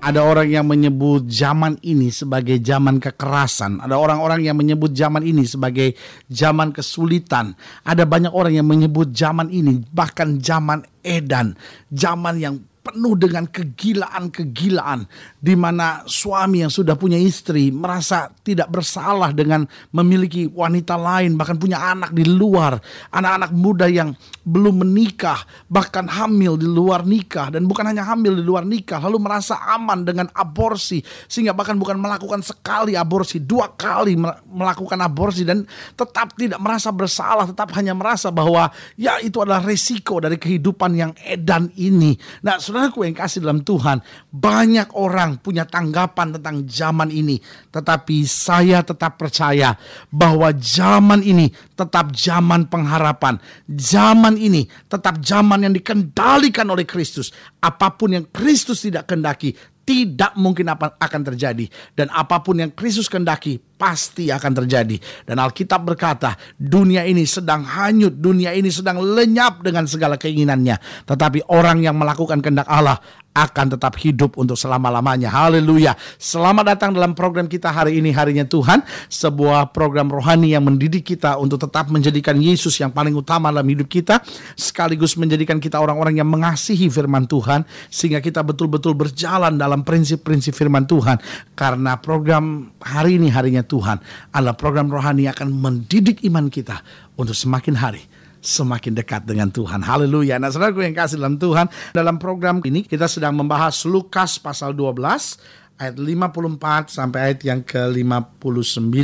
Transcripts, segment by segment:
Ada orang yang menyebut zaman ini sebagai zaman kekerasan. Ada orang-orang yang menyebut zaman ini sebagai zaman kesulitan. Ada banyak orang yang menyebut zaman ini bahkan zaman edan. Zaman yang penuh dengan kegilaan-kegilaan di mana suami yang sudah punya istri merasa tidak bersalah dengan memiliki wanita lain bahkan punya anak di luar anak-anak muda yang belum menikah bahkan hamil di luar nikah dan bukan hanya hamil di luar nikah lalu merasa aman dengan aborsi sehingga bahkan bukan melakukan sekali aborsi dua kali melakukan aborsi dan tetap tidak merasa bersalah tetap hanya merasa bahwa ya itu adalah resiko dari kehidupan yang edan ini. Nah saudaraku yang kasih dalam Tuhan, banyak orang punya tanggapan tentang zaman ini, tetapi saya tetap percaya bahwa zaman ini tetap zaman pengharapan. Zaman ini tetap zaman yang dikendalikan oleh Kristus. Apa pun yang Kristus tidak kendaki, tidak mungkin apa akan terjadi. Dan apa pun yang Kristus kendaki pasti akan terjadi. Dan Alkitab berkata dunia ini sedang hanyut dunia ini sedang lenyap dengan segala keinginannya. Tetapi orang yang melakukan kehendak Allah akan tetap hidup untuk selama-lamanya. Haleluya. Selamat datang dalam program kita hari ini harinya Tuhan, sebuah program rohani yang mendidik kita untuk tetap menjadikan Yesus yang paling utama dalam hidup kita, sekaligus menjadikan kita orang-orang yang mengasihi firman Tuhan sehingga kita betul-betul berjalan dalam prinsip-prinsip firman Tuhan. Karena program hari ini harinya Tuhan adalah program rohani yang akan mendidik iman kita untuk semakin hari semakin dekat dengan Tuhan. Haleluya. Nah, saudaraku yang kasih dalam Tuhan, dalam program ini kita sedang membahas Lukas pasal 12 ayat 54 sampai ayat yang ke-59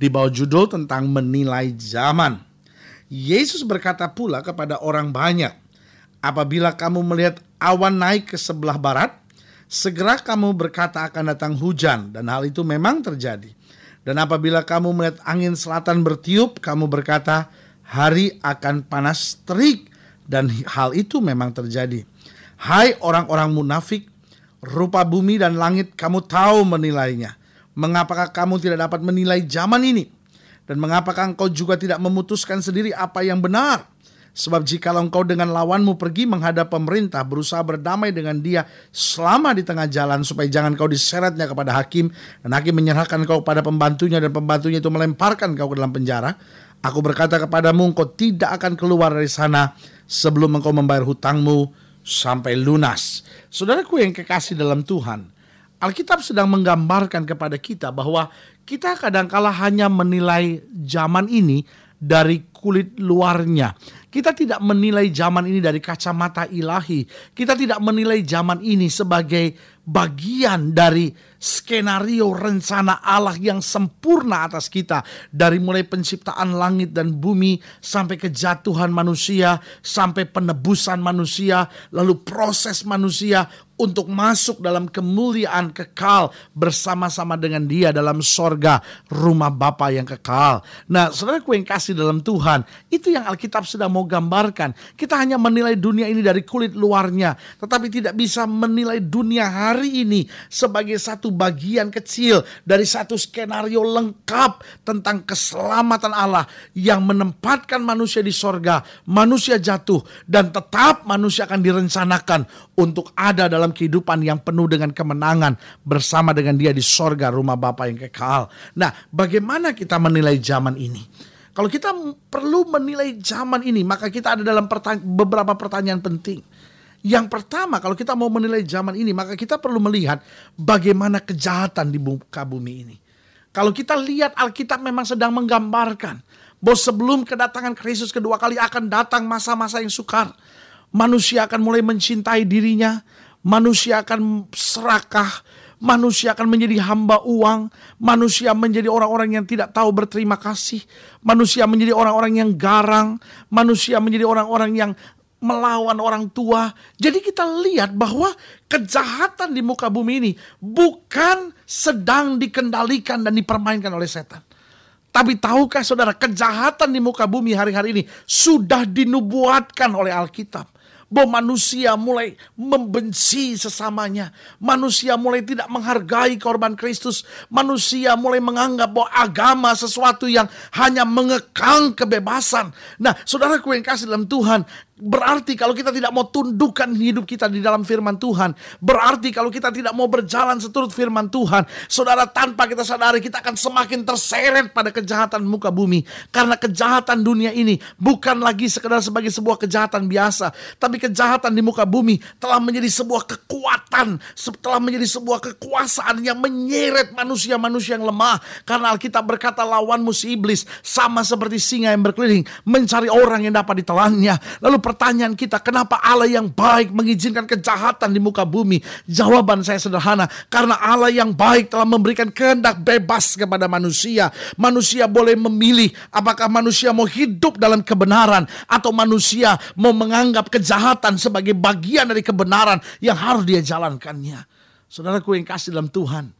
di bawah judul tentang menilai zaman. Yesus berkata pula kepada orang banyak, apabila kamu melihat awan naik ke sebelah barat, segera kamu berkata akan datang hujan dan hal itu memang terjadi. Dan apabila kamu melihat angin selatan bertiup, kamu berkata, hari akan panas terik dan hal itu memang terjadi. Hai orang-orang munafik, rupa bumi dan langit kamu tahu menilainya. Mengapakah kamu tidak dapat menilai zaman ini? Dan mengapakah engkau juga tidak memutuskan sendiri apa yang benar? Sebab jika engkau dengan lawanmu pergi menghadap pemerintah berusaha berdamai dengan dia selama di tengah jalan supaya jangan kau diseretnya kepada hakim dan hakim menyerahkan kau pada pembantunya dan pembantunya itu melemparkan kau ke dalam penjara Aku berkata kepadamu, engkau tidak akan keluar dari sana sebelum engkau membayar hutangmu sampai lunas. Saudaraku yang kekasih dalam Tuhan, Alkitab sedang menggambarkan kepada kita bahwa kita kadangkala hanya menilai zaman ini dari kulit luarnya. Kita tidak menilai zaman ini dari kacamata ilahi. Kita tidak menilai zaman ini sebagai bagian dari skenario rencana Allah yang sempurna atas kita dari mulai penciptaan langit dan bumi sampai kejatuhan manusia sampai penebusan manusia lalu proses manusia untuk masuk dalam kemuliaan kekal bersama-sama dengan dia dalam sorga rumah Bapa yang kekal. Nah saudaraku yang kasih dalam Tuhan itu yang Alkitab sedang mau gambarkan. Kita hanya menilai dunia ini dari kulit luarnya tetapi tidak bisa menilai dunia hari ini sebagai satu bagian kecil dari satu skenario lengkap tentang keselamatan Allah yang menempatkan manusia di sorga, manusia jatuh, dan tetap manusia akan direncanakan untuk ada dalam kehidupan yang penuh dengan kemenangan bersama dengan dia di sorga rumah Bapa yang kekal. Nah, bagaimana kita menilai zaman ini? Kalau kita perlu menilai zaman ini, maka kita ada dalam pertanya beberapa pertanyaan penting. Yang pertama, kalau kita mau menilai zaman ini, maka kita perlu melihat bagaimana kejahatan di muka bumi ini. Kalau kita lihat Alkitab memang sedang menggambarkan bahwa sebelum kedatangan Kristus kedua kali akan datang masa-masa yang sukar. Manusia akan mulai mencintai dirinya, manusia akan serakah, manusia akan menjadi hamba uang, manusia menjadi orang-orang yang tidak tahu berterima kasih, manusia menjadi orang-orang yang garang, manusia menjadi orang-orang yang melawan orang tua. Jadi kita lihat bahwa kejahatan di muka bumi ini bukan sedang dikendalikan dan dipermainkan oleh setan. Tapi tahukah saudara kejahatan di muka bumi hari-hari ini sudah dinubuatkan oleh Alkitab bahwa manusia mulai membenci sesamanya. Manusia mulai tidak menghargai korban Kristus. Manusia mulai menganggap bahwa agama sesuatu yang hanya mengekang kebebasan. Nah, saudaraku yang kasih dalam Tuhan, Berarti kalau kita tidak mau tundukkan hidup kita di dalam firman Tuhan. Berarti kalau kita tidak mau berjalan seturut firman Tuhan. Saudara tanpa kita sadari kita akan semakin terseret pada kejahatan muka bumi. Karena kejahatan dunia ini bukan lagi sekedar sebagai sebuah kejahatan biasa. Tapi kejahatan di muka bumi telah menjadi sebuah kekuatan. Telah menjadi sebuah kekuasaan yang menyeret manusia-manusia yang lemah. Karena Alkitab berkata lawanmu si iblis. Sama seperti singa yang berkeliling. Mencari orang yang dapat ditelannya. Lalu pertanyaan kita, kenapa Allah yang baik mengizinkan kejahatan di muka bumi? Jawaban saya sederhana, karena Allah yang baik telah memberikan kehendak bebas kepada manusia. Manusia boleh memilih apakah manusia mau hidup dalam kebenaran atau manusia mau menganggap kejahatan sebagai bagian dari kebenaran yang harus dia jalankannya. Saudaraku yang kasih dalam Tuhan,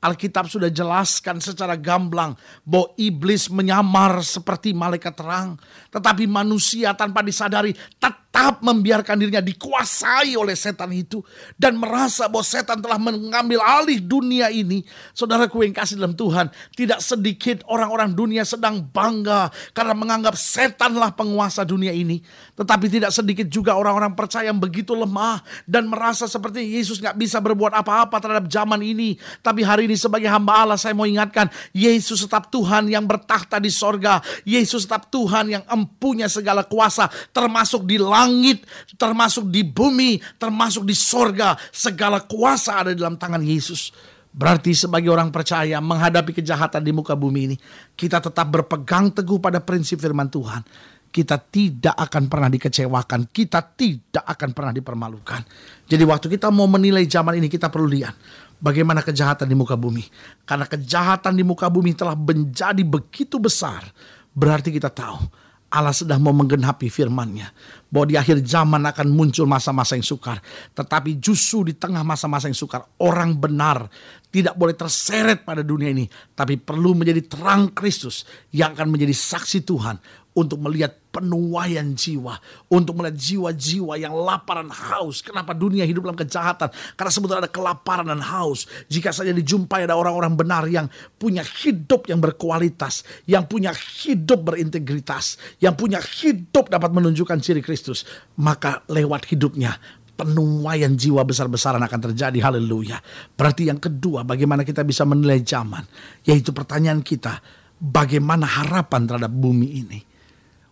Alkitab sudah jelaskan secara gamblang bahwa iblis menyamar seperti malaikat terang. Tetapi manusia tanpa disadari tetap membiarkan dirinya dikuasai oleh setan itu dan merasa bahwa setan telah mengambil alih dunia ini. Saudaraku yang kasih dalam Tuhan, tidak sedikit orang-orang dunia sedang bangga karena menganggap setanlah penguasa dunia ini. Tetapi tidak sedikit juga orang-orang percaya yang begitu lemah dan merasa seperti Yesus nggak bisa berbuat apa-apa terhadap zaman ini. Tapi hari ini sebagai hamba Allah saya mau ingatkan, Yesus tetap Tuhan yang bertahta di sorga. Yesus tetap Tuhan yang empunya segala kuasa termasuk di langit termasuk di bumi, termasuk di sorga. Segala kuasa ada dalam tangan Yesus. Berarti sebagai orang percaya menghadapi kejahatan di muka bumi ini, kita tetap berpegang teguh pada prinsip firman Tuhan. Kita tidak akan pernah dikecewakan, kita tidak akan pernah dipermalukan. Jadi waktu kita mau menilai zaman ini kita perlu lihat bagaimana kejahatan di muka bumi. Karena kejahatan di muka bumi telah menjadi begitu besar, berarti kita tahu Allah sedang mau menggenapi firman-Nya bahwa di akhir zaman akan muncul masa-masa yang sukar. Tetapi justru di tengah masa-masa yang sukar, orang benar tidak boleh terseret pada dunia ini, tapi perlu menjadi terang Kristus yang akan menjadi saksi Tuhan untuk melihat penuaian jiwa, untuk melihat jiwa-jiwa yang lapar dan haus. Kenapa dunia hidup dalam kejahatan? Karena sebetulnya ada kelaparan dan haus. Jika saja dijumpai ada orang-orang benar yang punya hidup yang berkualitas, yang punya hidup berintegritas, yang punya hidup dapat menunjukkan ciri Kristus, maka lewat hidupnya penuaian jiwa besar-besaran akan terjadi. Haleluya. Berarti yang kedua, bagaimana kita bisa menilai zaman? Yaitu pertanyaan kita, bagaimana harapan terhadap bumi ini?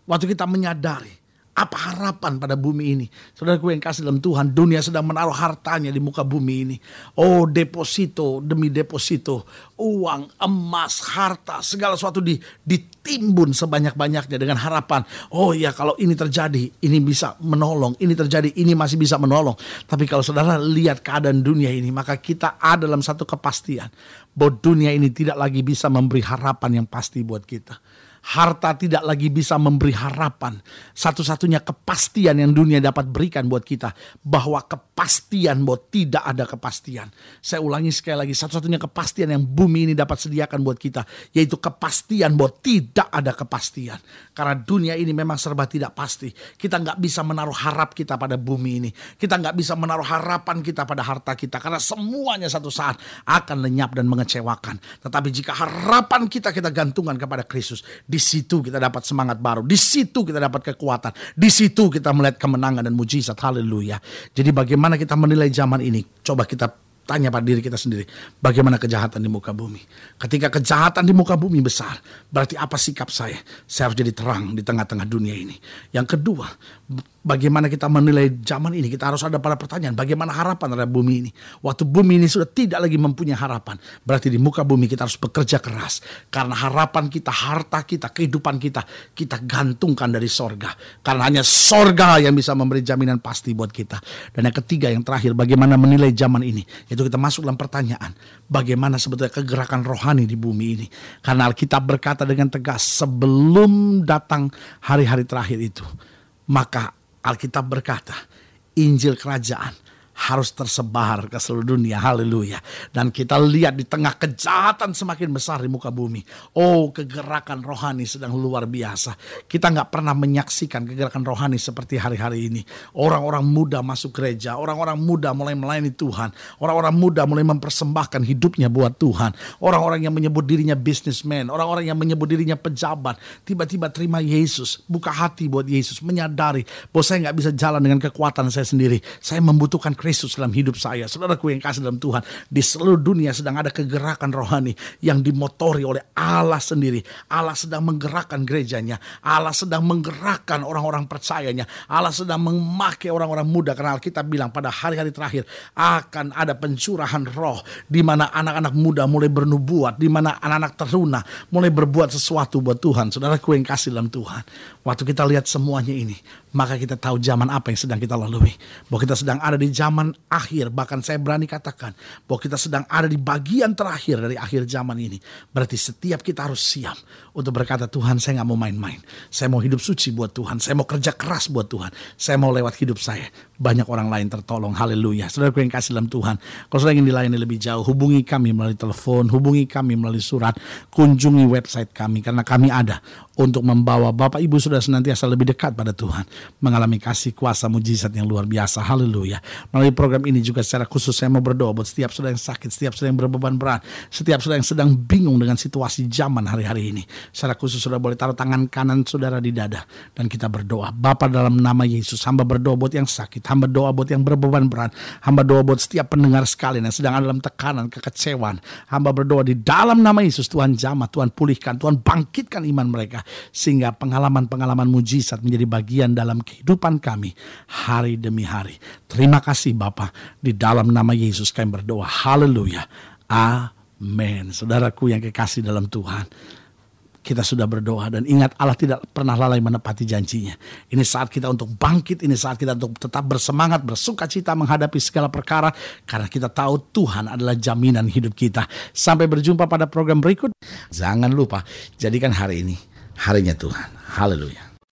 Waktu kita menyadari apa harapan pada bumi ini? Saudaraku yang kasih dalam Tuhan, dunia sedang menaruh hartanya di muka bumi ini. Oh, deposito demi deposito, uang, emas, harta, segala sesuatu di, ditimbun sebanyak-banyaknya dengan harapan. Oh ya, kalau ini terjadi, ini bisa menolong. Ini terjadi, ini masih bisa menolong. Tapi kalau saudara lihat keadaan dunia ini, maka kita ada dalam satu kepastian bahwa dunia ini tidak lagi bisa memberi harapan yang pasti buat kita harta tidak lagi bisa memberi harapan. Satu-satunya kepastian yang dunia dapat berikan buat kita bahwa kepastian bahwa tidak ada kepastian. Saya ulangi sekali lagi, satu-satunya kepastian yang bumi ini dapat sediakan buat kita yaitu kepastian bahwa tidak ada kepastian. Karena dunia ini memang serba tidak pasti. Kita nggak bisa menaruh harap kita pada bumi ini. Kita nggak bisa menaruh harapan kita pada harta kita karena semuanya satu saat akan lenyap dan mengecewakan. Tetapi jika harapan kita kita gantungkan kepada Kristus, di di situ kita dapat semangat baru. Di situ kita dapat kekuatan. Di situ kita melihat kemenangan dan mujizat. Haleluya. Jadi bagaimana kita menilai zaman ini? Coba kita tanya pada diri kita sendiri. Bagaimana kejahatan di muka bumi? Ketika kejahatan di muka bumi besar, berarti apa sikap saya? Saya harus jadi terang di tengah-tengah dunia ini. Yang kedua, Bagaimana kita menilai zaman ini? Kita harus ada pada pertanyaan, bagaimana harapan terhadap bumi ini? Waktu bumi ini sudah tidak lagi mempunyai harapan, berarti di muka bumi kita harus bekerja keras. Karena harapan kita, harta kita, kehidupan kita, kita gantungkan dari sorga. Karena hanya sorga yang bisa memberi jaminan pasti buat kita. Dan yang ketiga, yang terakhir, bagaimana menilai zaman ini? Itu kita masuk dalam pertanyaan, bagaimana sebetulnya kegerakan rohani di bumi ini? Karena Alkitab berkata dengan tegas, sebelum datang hari-hari terakhir itu, maka Alkitab berkata, Injil kerajaan harus tersebar ke seluruh dunia. Haleluya. Dan kita lihat di tengah kejahatan semakin besar di muka bumi. Oh, kegerakan rohani sedang luar biasa. Kita nggak pernah menyaksikan kegerakan rohani seperti hari-hari ini. Orang-orang muda masuk gereja, orang-orang muda mulai melayani Tuhan, orang-orang muda mulai mempersembahkan hidupnya buat Tuhan. Orang-orang yang menyebut dirinya businessman, orang-orang yang menyebut dirinya pejabat, tiba-tiba terima Yesus, buka hati buat Yesus, menyadari bahwa saya nggak bisa jalan dengan kekuatan saya sendiri. Saya membutuhkan dalam hidup saya. Saudaraku yang kasih dalam Tuhan, di seluruh dunia sedang ada kegerakan rohani yang dimotori oleh Allah sendiri. Allah sedang menggerakkan gerejanya. Allah sedang menggerakkan orang-orang percayanya. Allah sedang memakai orang-orang muda karena Alkitab bilang pada hari-hari terakhir akan ada pencurahan roh di mana anak-anak muda mulai bernubuat, di mana anak-anak teruna mulai berbuat sesuatu buat Tuhan. Saudaraku yang kasih dalam Tuhan. Waktu kita lihat semuanya ini, maka kita tahu zaman apa yang sedang kita lalui. Bahwa kita sedang ada di zaman zaman akhir, bahkan saya berani katakan bahwa kita sedang ada di bagian terakhir dari akhir zaman ini. Berarti setiap kita harus siap untuk berkata, Tuhan saya nggak mau main-main. Saya mau hidup suci buat Tuhan. Saya mau kerja keras buat Tuhan. Saya mau lewat hidup saya. Banyak orang lain tertolong. Haleluya. Saudara yang kasih dalam Tuhan. Kalau saudara ingin dilayani lebih jauh, hubungi kami melalui telepon, hubungi kami melalui surat, kunjungi website kami. Karena kami ada untuk membawa Bapak Ibu sudah senantiasa lebih dekat pada Tuhan. Mengalami kasih kuasa mujizat yang luar biasa. Haleluya. Melalui program ini juga secara khusus saya mau berdoa buat setiap saudara yang sakit, setiap saudara yang berbeban berat, setiap saudara yang sedang bingung dengan situasi zaman hari-hari ini. Secara khusus saudara boleh taruh tangan kanan saudara di dada dan kita berdoa. Bapa dalam nama Yesus, hamba berdoa buat yang sakit, hamba doa buat yang berbeban berat, hamba doa buat setiap pendengar sekalian yang sedang ada dalam tekanan, kekecewaan. Hamba berdoa di dalam nama Yesus Tuhan jamah, Tuhan pulihkan, Tuhan bangkitkan iman mereka sehingga pengalaman-pengalaman mujizat menjadi bagian dalam kehidupan kami hari demi hari. Terima kasih Bapa. Di dalam nama Yesus kami berdoa. Haleluya. Amin. Saudaraku yang kekasih dalam Tuhan. Kita sudah berdoa dan ingat Allah tidak pernah lalai menepati janjinya. Ini saat kita untuk bangkit, ini saat kita untuk tetap bersemangat, bersuka cita menghadapi segala perkara. Karena kita tahu Tuhan adalah jaminan hidup kita. Sampai berjumpa pada program berikut. Jangan lupa, jadikan hari ini harinya Tuhan. Haleluya.